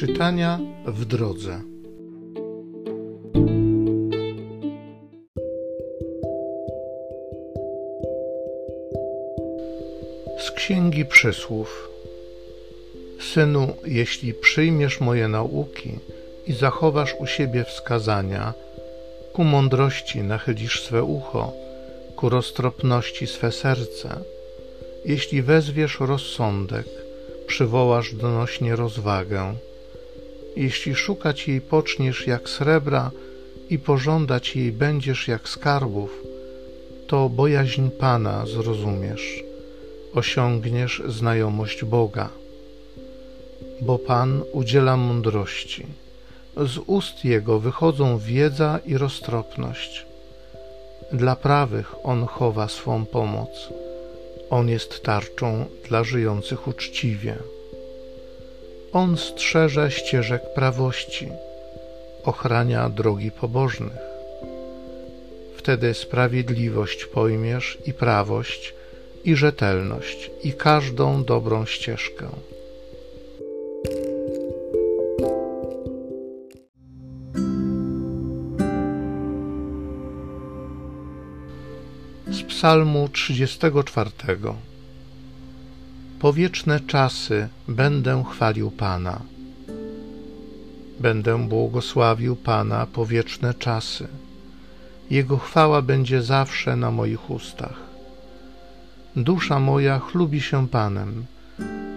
Czytania w drodze. Z Księgi Przysłów. Synu, jeśli przyjmiesz moje nauki i zachowasz u siebie wskazania, ku mądrości nachylisz swe ucho, ku roztropności swe serce, jeśli wezwiesz rozsądek, przywołasz donośnie rozwagę, jeśli szukać jej poczniesz jak srebra i pożądać jej będziesz jak skarbów, to bojaźń Pana zrozumiesz, osiągniesz znajomość Boga. Bo Pan udziela mądrości, z ust Jego wychodzą wiedza i roztropność. Dla prawych On chowa swą pomoc, On jest tarczą dla żyjących uczciwie. On strzeże ścieżek prawości, ochrania drogi pobożnych. Wtedy sprawiedliwość pojmiesz i prawość, i rzetelność, i każdą dobrą ścieżkę. Z Psalmu 34 po wieczne czasy będę chwalił Pana. Będę błogosławił Pana po wieczne czasy. Jego chwała będzie zawsze na moich ustach. Dusza moja chlubi się Panem.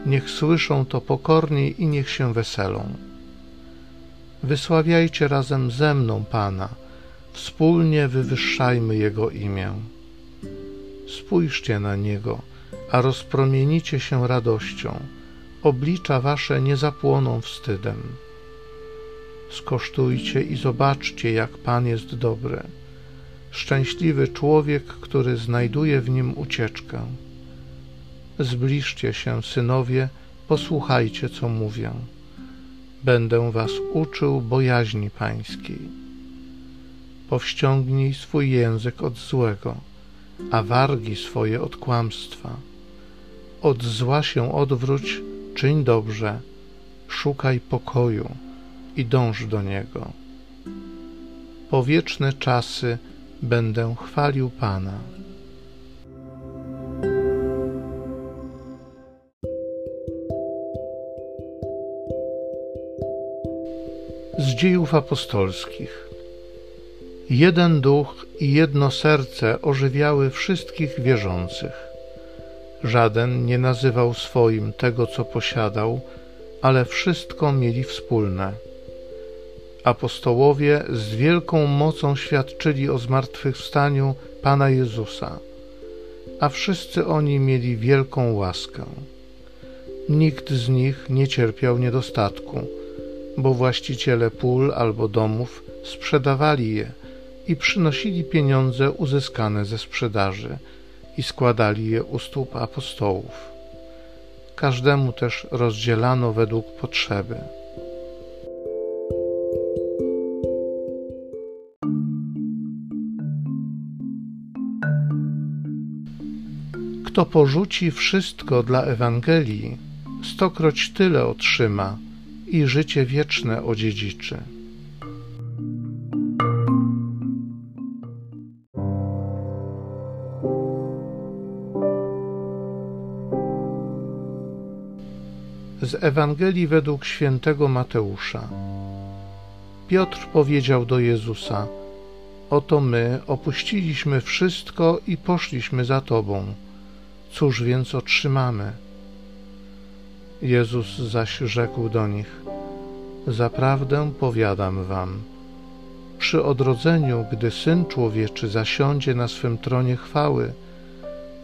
Niech słyszą to pokornie i niech się weselą. Wysławiajcie razem ze mną Pana, wspólnie wywyższajmy Jego imię. Spójrzcie na Niego a rozpromienicie się radością, oblicza wasze nie zapłoną wstydem. Skosztujcie i zobaczcie, jak Pan jest dobry. Szczęśliwy człowiek, który znajduje w nim ucieczkę. Zbliżcie się, synowie, posłuchajcie, co mówię. Będę was uczył bojaźni pańskiej. Powściągnij swój język od złego, a wargi swoje od kłamstwa od zła się odwróć, czyń dobrze, szukaj pokoju i dąż do niego. Po wieczne czasy będę chwalił Pana. Z dziejów apostolskich. Jeden duch i jedno serce ożywiały wszystkich wierzących Żaden nie nazywał swoim tego, co posiadał, ale wszystko mieli wspólne. Apostołowie z wielką mocą świadczyli o zmartwychwstaniu Pana Jezusa, a wszyscy oni mieli wielką łaskę. Nikt z nich nie cierpiał niedostatku, bo właściciele pól albo domów sprzedawali je i przynosili pieniądze uzyskane ze sprzedaży i składali je u stóp apostołów. Każdemu też rozdzielano według potrzeby. Kto porzuci wszystko dla Ewangelii, stokroć tyle otrzyma i życie wieczne odziedziczy. Z Ewangelii według świętego Mateusza. Piotr powiedział do Jezusa: Oto my opuściliśmy wszystko i poszliśmy za Tobą. Cóż więc otrzymamy? Jezus zaś rzekł do nich: Zaprawdę powiadam Wam, przy odrodzeniu, gdy syn człowieczy zasiądzie na swym tronie chwały,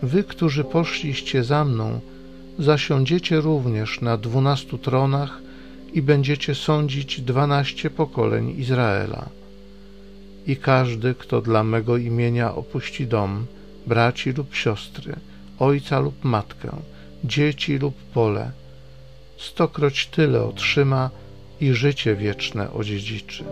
wy, którzy poszliście za mną, zasiądziecie również na dwunastu tronach i będziecie sądzić dwanaście pokoleń Izraela. I każdy, kto dla mego imienia opuści dom, braci lub siostry, ojca lub matkę, dzieci lub pole, stokroć tyle otrzyma i życie wieczne odziedziczy.